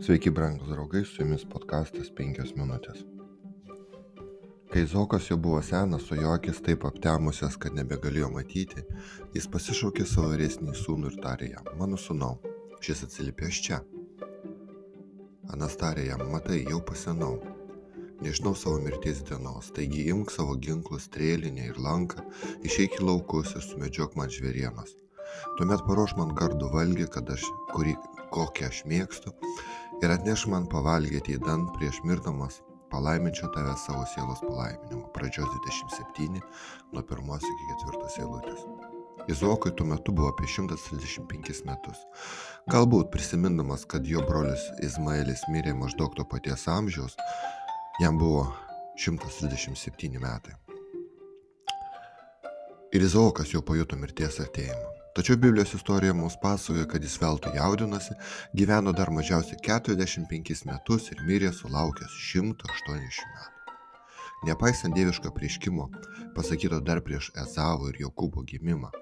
Sveiki, brangūs draugai, su jumis podkastas 5 minutės. Kai Zokas jau buvo senas, o jo akis taip aptemusias, kad nebegalėjo matyti, jis pasišaukė savo vyresnį sūnų ir tarė jam, mano sūnau, šis atsilipė aš čia. Anas tarė jam, matai, jau pasenau, nežinau savo mirties dienos, taigi imk savo ginklus, strėlinę ir lanką, išeik į laukus ir sumedžiok man žvėrienos. Tuomet paruoš man gardų valgį, kad aš, kurį, kokią aš mėgstu, ir atneš man pavalgyti į dan prieš mirdamas, palaiminčiau tave savo sielos palaiminimu. Pradžios 27 nuo 1 iki 4 eilutės. Izuokui tuo metu buvo apie 135 metus. Galbūt prisimindamas, kad jo brolis Izmaelis mirė maždaug to paties amžiaus, jam buvo 137 metai. Ir Izaokas jau pajuto mirties artėjimą. Tačiau Biblijos istorija mums pasakoja, kad jis veltui jaudinosi, gyveno dar mažiausiai 45 metus ir mirė sulaukęs 180 metų. Nepaisant dieviško prieškimo, pasakyto dar prieš Ezavo ir Jokūbo gimimą,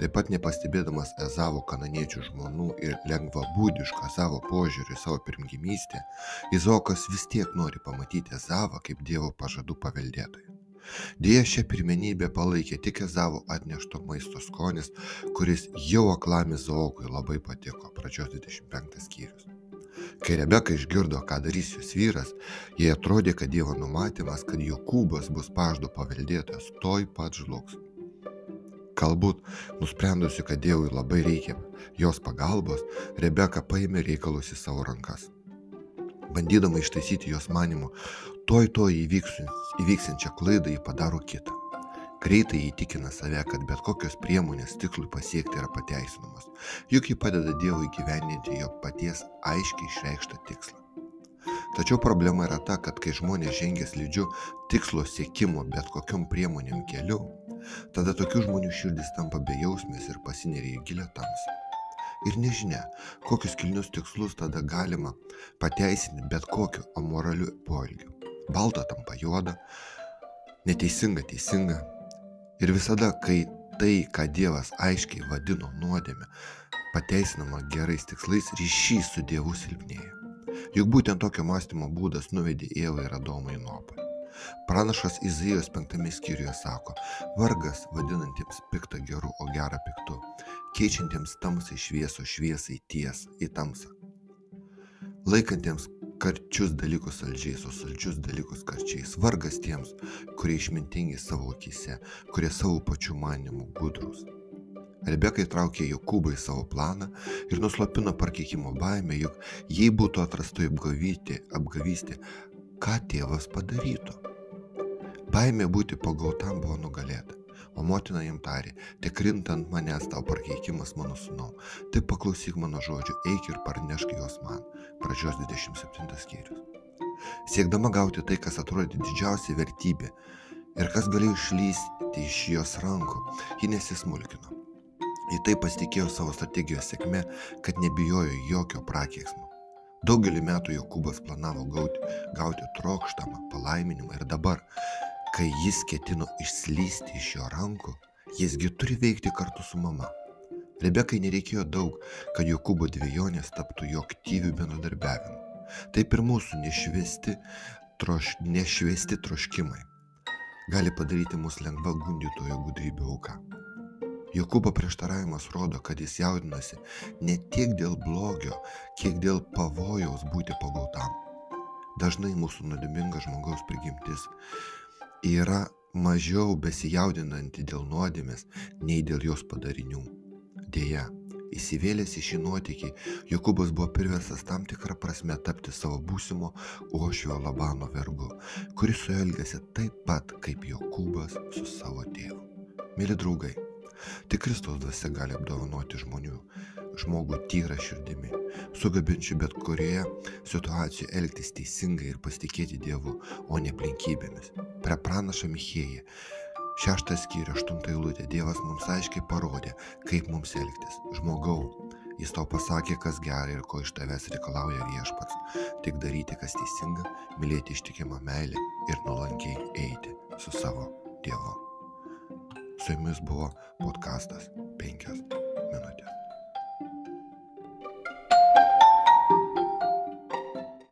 taip pat nepastebėdamas Ezavo kananiečių žmonų ir lengvabūdiško Ezavo požiūrį į savo pirmgimystę, Izokas vis tiek nori pamatyti Ezavą kaip Dievo pažadų paveldėtoją. Dėja šią pirmenybę palaikė tik Ezavo atnešto maisto skonis, kuris jau aklam Izaokui labai patiko, pradžios 25 skyrius. Kai Rebeka išgirdo, ką darys jos vyras, jai atrodė, kad Dievo numatymas, kad Jokūbas bus paždo paveldėtojas, toj pat žlugs. Galbūt, nusprendusi, kad Dievui labai reikia jos pagalbos, Rebeka paėmė reikalus į savo rankas bandydama ištaisyti jos manimu, toj toj įvyksinčią klaidą jį padaro kitą. Greitai įtikina save, kad bet kokios priemonės tikslui pasiekti yra pateisinamos, juk ji padeda Dievui gyveninti jo paties aiškiai išreikštą tikslą. Tačiau problema yra ta, kad kai žmonės žengia slidžiu tikslo siekimo bet kokiam priemonėm keliu, tada tokių žmonių širdis tampa bejausmės ir pasineria į gilę tamsą ir nežinia, kokius kilnius tikslus tada galima pateisinti bet kokiu amoraliu poelgiu. Balta tampa juoda, neteisinga teisinga. Ir visada, kai tai, ką Dievas aiškiai vadino nuodėme, pateisinama gerais tikslais, ryšys su Dievu silpnėja. Juk būtent tokio mąstymo būdas nuvedė Eivą ir Adomą į nuopolį. Pranašas Izaijos penktame skyriuje sako, vargas vadinantiems piktą geru, o gerą piktu, keičiantiems tamsai švieso šviesai tiesą į tamsą, laikantiems karčius dalykus saldžiais, o saldžius dalykus karčiais. Vargas tiems, kurie išmintingi savo akise, kurie savo pačių manimų gudrus. Rebeka įtraukė Jokūbą į savo planą ir nuslopino parkeikimo baimę, juk jei būtų atrasta apgavyti, apgavystė, ką tėvas padarytų. Baimė būti pagautam buvo nugalėta. O motina jam tarė, tik krintant manęs tau parkeikimas mano sūnau, tik paklausyk mano žodžių, eik ir parnešk juos man. Pradžios 27 skyrius. Siekdama gauti tai, kas atrodė didžiausia vertybė ir kas galėjo išlysti iš jos rankų, ji nesismulkino. Į tai pasitikėjo savo strategijos sėkme, kad nebijojo jokio prakeiksmo. Daugelį metų Jokūbas planavo gauti, gauti trokštamą palaiminimą ir dabar, kai jis ketino išslysti iš jo rankų, jisgi turi veikti kartu su mama. Rebekai nereikėjo daug, kad Jokūbo dviejonės taptų jo aktyvių bendradarbiavimu. Taip ir mūsų nešviesti, troš, nešviesti troškimai gali padaryti mus lengva gundytojo gudrybė auka. Jokūbo prieštaravimas rodo, kad jis jaudinasi ne tiek dėl blogio, kiek dėl pavojaus būti pagautam. Dažnai mūsų nuodėminga žmogaus prigimtis yra mažiau besijaudinanti dėl nuodėmės nei dėl jos padarinių. Deja, įsivėlęs į šį nuotykį, Jokūbas buvo priversas tam tikrą prasme tapti savo būsimo Ošio Labano vergu, kuris su juo elgėsi taip pat kaip Jokūbas su savo tėvu. Mėly draugai, tik Kristaus dvasia gali apdovanoti žmonių žmogų tyrą širdimi, sugebinčiu bet kurioje situacijoje elgtis teisingai ir pasitikėti Dievu, o ne aplinkybėmis. Prie pranašą Michėją. Šeštas skyrius, aštunta eilutė. Dievas mums aiškiai parodė, kaip mums elgtis. Žmogau, jis tau pasakė, kas gerai ir ko iš tavęs reikalauja viešpats. Tik daryti, kas teisinga, mylėti ištikimą meilę ir nuolankiai eiti su savo Dievu. Su jumis buvo podkastas 5